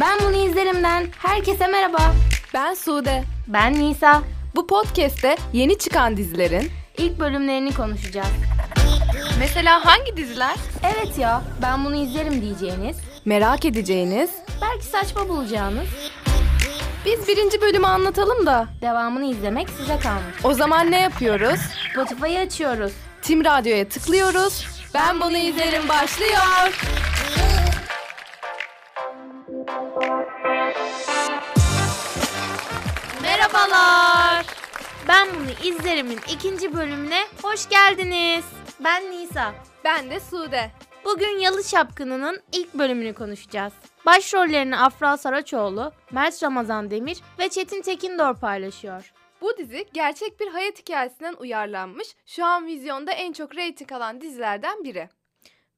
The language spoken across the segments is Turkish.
Ben bunu izlerimden. Herkese merhaba. Ben Sude. Ben Nisa. Bu podcast'te yeni çıkan dizilerin ilk bölümlerini konuşacağız. Mesela hangi diziler? Evet ya, ben bunu izlerim diyeceğiniz, Merak edeceğiniz. belki saçma bulacağınız, Biz birinci bölümü anlatalım da. devamını izlemek size kalmış. O zaman ne yapıyoruz? Spotify'ı açıyoruz. Tim Radyo'ya tıklıyoruz. Ben bunu izlerim başlıyor. İzlerimin ikinci bölümüne hoş geldiniz. Ben Nisa. Ben de Sude. Bugün Yalı Çapkını'nın ilk bölümünü konuşacağız. Başrollerini Afra Saraçoğlu, Mert Ramazan Demir ve Çetin Tekindor paylaşıyor. Bu dizi gerçek bir hayat hikayesinden uyarlanmış. Şu an vizyonda en çok reyting alan dizilerden biri.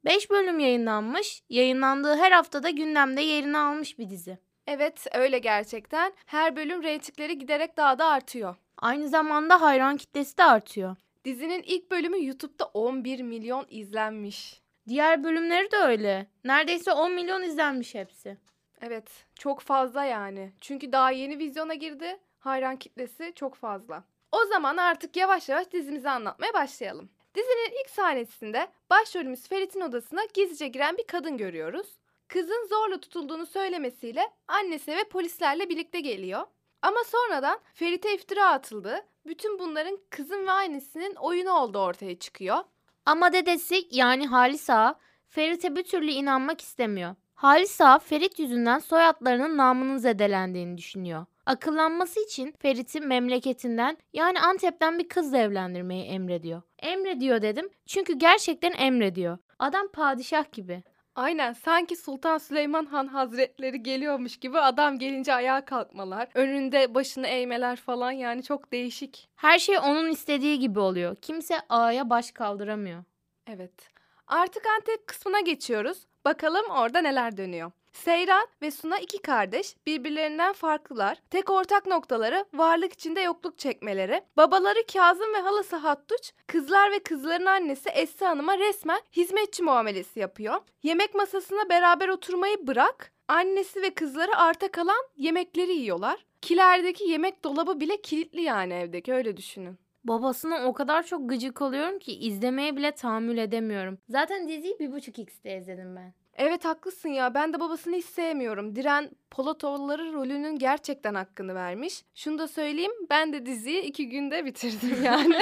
5 bölüm yayınlanmış, yayınlandığı her haftada gündemde yerini almış bir dizi. Evet öyle gerçekten. Her bölüm reytingleri giderek daha da artıyor. Aynı zamanda hayran kitlesi de artıyor. Dizinin ilk bölümü YouTube'da 11 milyon izlenmiş. Diğer bölümleri de öyle. Neredeyse 10 milyon izlenmiş hepsi. Evet, çok fazla yani. Çünkü daha yeni vizyona girdi. Hayran kitlesi çok fazla. O zaman artık yavaş yavaş dizimizi anlatmaya başlayalım. Dizinin ilk sahnesinde başrolümüz Ferit'in odasına gizlice giren bir kadın görüyoruz. Kızın zorla tutulduğunu söylemesiyle annesi ve polislerle birlikte geliyor. Ama sonradan Ferit'e iftira atıldı. Bütün bunların kızın ve annesinin oyunu olduğu ortaya çıkıyor. Ama dedesi yani Halis Ağa Ferit'e bir türlü inanmak istemiyor. Halis Ağa Ferit yüzünden soyadlarının namının zedelendiğini düşünüyor. Akıllanması için Ferit'i memleketinden yani Antep'ten bir kızla evlendirmeyi emrediyor. Emrediyor dedim çünkü gerçekten emrediyor. Adam padişah gibi. Aynen sanki Sultan Süleyman Han Hazretleri geliyormuş gibi adam gelince ayağa kalkmalar, önünde başını eğmeler falan yani çok değişik. Her şey onun istediği gibi oluyor. Kimse ağaya baş kaldıramıyor. Evet. Artık Antep kısmına geçiyoruz. Bakalım orada neler dönüyor. Seyran ve Suna iki kardeş birbirlerinden farklılar. Tek ortak noktaları varlık içinde yokluk çekmeleri. Babaları Kazım ve halası Hattuç, kızlar ve kızların annesi Esra Hanım'a resmen hizmetçi muamelesi yapıyor. Yemek masasına beraber oturmayı bırak, annesi ve kızları arta kalan yemekleri yiyorlar. Kilerdeki yemek dolabı bile kilitli yani evdeki öyle düşünün. Babasına o kadar çok gıcık oluyorum ki izlemeye bile tahammül edemiyorum. Zaten diziyi bir buçuk x'te izledim ben. Evet haklısın ya ben de babasını hiç sevmiyorum. Diren Polatoğulları rolünün gerçekten hakkını vermiş. Şunu da söyleyeyim ben de diziyi iki günde bitirdim yani.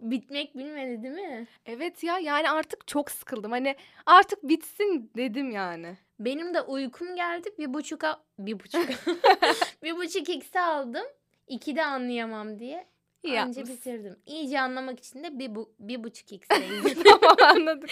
Bitmek bilmedi değil mi? evet ya yani artık çok sıkıldım. Hani artık bitsin dedim yani. Benim de uykum geldi. Bir buçuka... Bir buçuk... bir buçuk x'e aldım. İki de anlayamam diye. İyi Anca yapmışsın. bitirdim. İyice anlamak için de bir, bu, bir buçuk izledim. tamam anladık.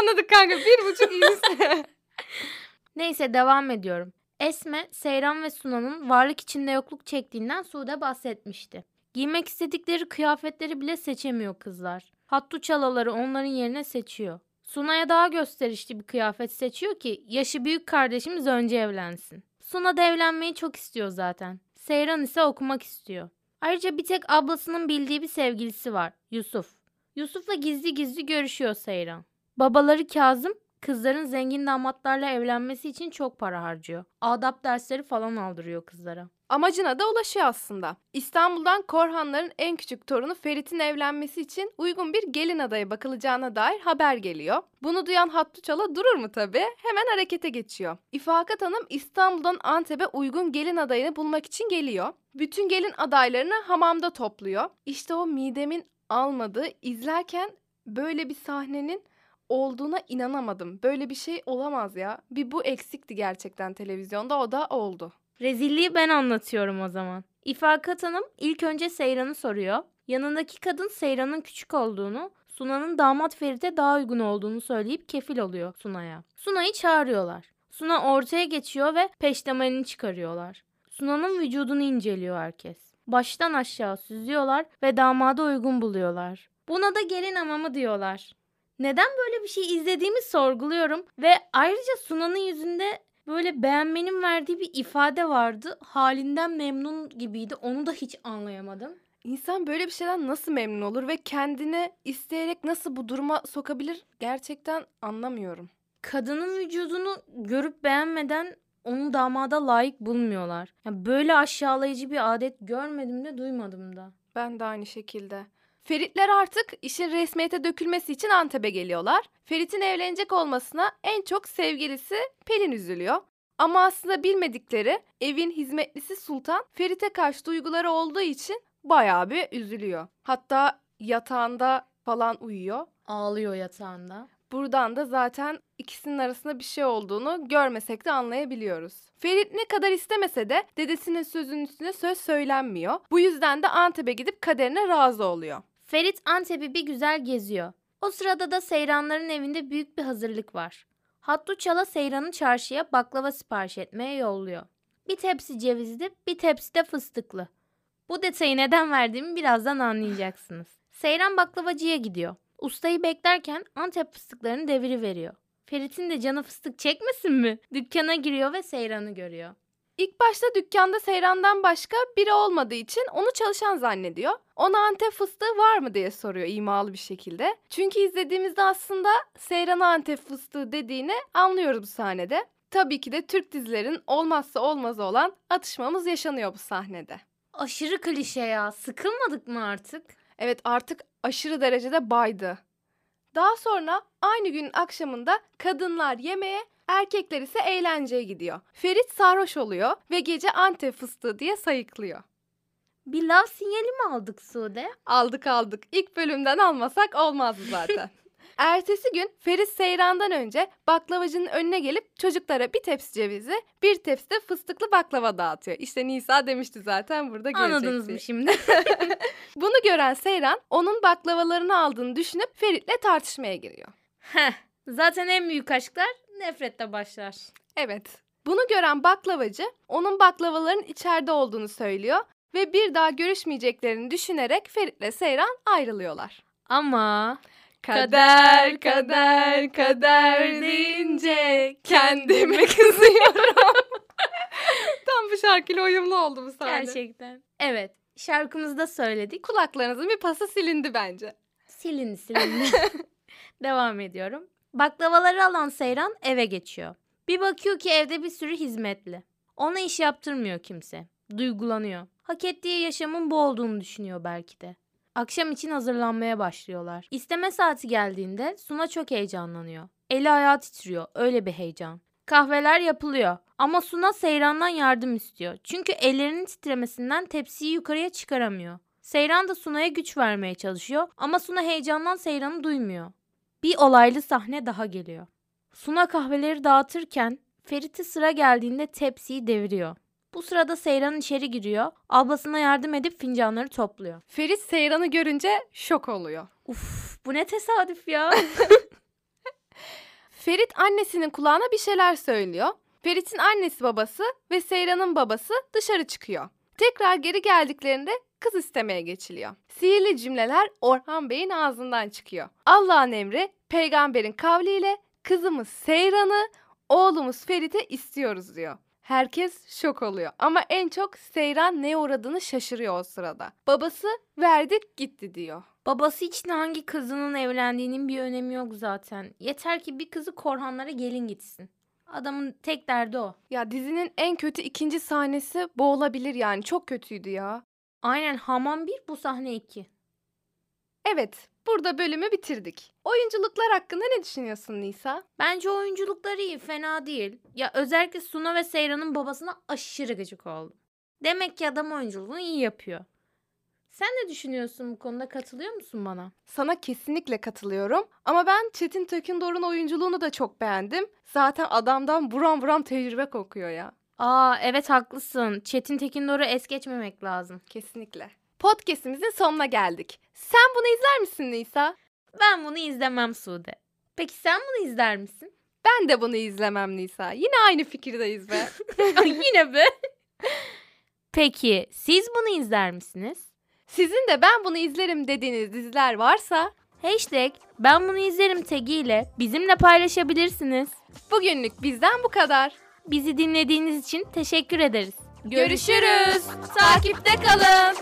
anladık kanka bir buçuk iyisi. Neyse devam ediyorum. Esme, Seyran ve Sunan'ın varlık içinde yokluk çektiğinden Sude bahsetmişti. Giymek istedikleri kıyafetleri bile seçemiyor kızlar. Hattu çalaları onların yerine seçiyor. Suna'ya daha gösterişli bir kıyafet seçiyor ki yaşı büyük kardeşimiz önce evlensin. Suna da evlenmeyi çok istiyor zaten. Seyran ise okumak istiyor. Ayrıca bir tek ablasının bildiği bir sevgilisi var. Yusuf. Yusuf'la gizli gizli görüşüyor Seyran. Babaları Kazım kızların zengin damatlarla evlenmesi için çok para harcıyor. Adap dersleri falan aldırıyor kızlara. Amacına da ulaşıyor aslında. İstanbul'dan Korhanların en küçük torunu Ferit'in evlenmesi için uygun bir gelin adayı bakılacağına dair haber geliyor. Bunu duyan Hattuçala durur mu tabii? Hemen harekete geçiyor. İfakat Hanım İstanbul'dan Antep'e uygun gelin adayını bulmak için geliyor. Bütün gelin adaylarını hamamda topluyor. İşte o midemin almadığı izlerken böyle bir sahnenin olduğuna inanamadım. Böyle bir şey olamaz ya. Bir bu eksikti gerçekten televizyonda o da oldu. Rezilliği ben anlatıyorum o zaman. İfakat Hanım ilk önce Seyran'ı soruyor. Yanındaki kadın Seyran'ın küçük olduğunu, Suna'nın damat Ferit'e daha uygun olduğunu söyleyip kefil oluyor Suna'ya. Suna'yı çağırıyorlar. Suna ortaya geçiyor ve peştemalini çıkarıyorlar. Suna'nın vücudunu inceliyor herkes. Baştan aşağı süzüyorlar ve damada uygun buluyorlar. Buna da gelin hamamı diyorlar. Neden böyle bir şey izlediğimi sorguluyorum ve ayrıca Suna'nın yüzünde böyle beğenmenin verdiği bir ifade vardı. Halinden memnun gibiydi. Onu da hiç anlayamadım. İnsan böyle bir şeyden nasıl memnun olur ve kendini isteyerek nasıl bu duruma sokabilir gerçekten anlamıyorum. Kadının vücudunu görüp beğenmeden onu damada layık bulmuyorlar. Ya böyle aşağılayıcı bir adet görmedim de duymadım da. Ben de aynı şekilde. Feritler artık işin resmiyete dökülmesi için Antep'e geliyorlar. Ferit'in evlenecek olmasına en çok sevgilisi Pelin üzülüyor. Ama aslında bilmedikleri evin hizmetlisi Sultan Ferit'e karşı duyguları olduğu için bayağı bir üzülüyor. Hatta yatağında falan uyuyor. Ağlıyor yatağında. Buradan da zaten ikisinin arasında bir şey olduğunu görmesek de anlayabiliyoruz. Ferit ne kadar istemese de dedesinin sözünün üstüne söz söylenmiyor. Bu yüzden de Antep'e gidip kaderine razı oluyor. Ferit Antep'i bir güzel geziyor. O sırada da Seyranların evinde büyük bir hazırlık var. Hattu Çala Seyran'ı çarşıya baklava sipariş etmeye yolluyor. Bir tepsi cevizli, bir tepsi de fıstıklı. Bu detayı neden verdiğimi birazdan anlayacaksınız. Seyran baklavacıya gidiyor. Ustayı beklerken Antep fıstıklarını deviri veriyor. Ferit'in de canı fıstık çekmesin mi? Dükkana giriyor ve Seyran'ı görüyor. İlk başta dükkanda Seyran'dan başka biri olmadığı için onu çalışan zannediyor. Ona Antep fıstığı var mı diye soruyor imalı bir şekilde. Çünkü izlediğimizde aslında Seyran'a Antep fıstığı dediğini anlıyoruz bu sahnede. Tabii ki de Türk dizilerin olmazsa olmazı olan atışmamız yaşanıyor bu sahnede. Aşırı klişe ya. Sıkılmadık mı artık? Evet artık aşırı derecede baydı. Daha sonra aynı gün akşamında kadınlar yemeğe, erkekler ise eğlenceye gidiyor. Ferit sarhoş oluyor ve gece Antep fıstığı diye sayıklıyor. Bir lav sinyali mi aldık Sude? Aldık aldık. İlk bölümden almasak olmazdı zaten. Ertesi gün Ferit Seyran'dan önce baklavacının önüne gelip çocuklara bir tepsi cevizi, bir tepsi de fıstıklı baklava dağıtıyor. İşte Nisa demişti zaten burada Anladınız göreceksin. mı şimdi? Bunu gören Seyran onun baklavalarını aldığını düşünüp Ferit'le tartışmaya giriyor. Heh, zaten en büyük aşklar nefretle başlar. Evet. Bunu gören baklavacı onun baklavaların içeride olduğunu söylüyor ve bir daha görüşmeyeceklerini düşünerek Ferit'le Seyran ayrılıyorlar. Ama Kader kader kader deyince kendimi kızıyorum. Tam bu şarkıyla uyumlu oldu bu sahne. gerçekten. Evet, şarkımızda söyledik. Kulaklarınızın bir pası silindi bence. Silindi silindi. Devam ediyorum. Baklavaları alan Seyran eve geçiyor. Bir bakıyor ki evde bir sürü hizmetli. Ona iş yaptırmıyor kimse. Duygulanıyor. Hak ettiği yaşamın bu olduğunu düşünüyor belki de. Akşam için hazırlanmaya başlıyorlar. İsteme saati geldiğinde Suna çok heyecanlanıyor. Eli ayağı titriyor. Öyle bir heyecan. Kahveler yapılıyor. Ama Suna Seyran'dan yardım istiyor. Çünkü ellerinin titremesinden tepsiyi yukarıya çıkaramıyor. Seyran da Suna'ya güç vermeye çalışıyor ama Suna heyecandan Seyran'ı duymuyor. Bir olaylı sahne daha geliyor. Suna kahveleri dağıtırken Ferit'e sıra geldiğinde tepsiyi deviriyor. Bu sırada Seyran içeri giriyor. Ablasına yardım edip fincanları topluyor. Ferit Seyran'ı görünce şok oluyor. Uf, bu ne tesadüf ya. Ferit annesinin kulağına bir şeyler söylüyor. Ferit'in annesi babası ve Seyran'ın babası dışarı çıkıyor. Tekrar geri geldiklerinde kız istemeye geçiliyor. Sihirli cümleler Orhan Bey'in ağzından çıkıyor. Allah'ın emri peygamberin kavliyle kızımız Seyran'ı, oğlumuz Ferit'e istiyoruz diyor. Herkes şok oluyor ama en çok Seyran neye uğradığını şaşırıyor o sırada. Babası verdik gitti diyor. Babası için hangi kızının evlendiğinin bir önemi yok zaten. Yeter ki bir kızı Korhanlara gelin gitsin. Adamın tek derdi o. Ya dizinin en kötü ikinci sahnesi bu olabilir yani çok kötüydü ya. Aynen hamam 1 bu sahne 2. Evet, burada bölümü bitirdik. Oyunculuklar hakkında ne düşünüyorsun Nisa? Bence oyunculukları iyi fena değil. Ya özellikle Suna ve Seyran'ın babasına aşırı gıcık oldum. Demek ki adam oyunculuğunu iyi yapıyor. Sen ne düşünüyorsun bu konuda katılıyor musun bana? Sana kesinlikle katılıyorum. Ama ben Çetin Tekindor'un oyunculuğunu da çok beğendim. Zaten adamdan buram buram tecrübe kokuyor ya. Aa evet haklısın. Çetin Tekindor'u es geçmemek lazım. Kesinlikle. Podcast'imizin sonuna geldik. Sen bunu izler misin Nisa? Ben bunu izlemem Sude. Peki sen bunu izler misin? Ben de bunu izlemem Nisa. Yine aynı fikirdeyiz be. Yine be. Peki siz bunu izler misiniz? Sizin de ben bunu izlerim dediğiniz diziler varsa Hashtag ben bunu izlerim tagiyle bizimle paylaşabilirsiniz. bugünlük bizden bu kadar. Bizi dinlediğiniz için teşekkür ederiz. Görüşürüz. Takipte kalın.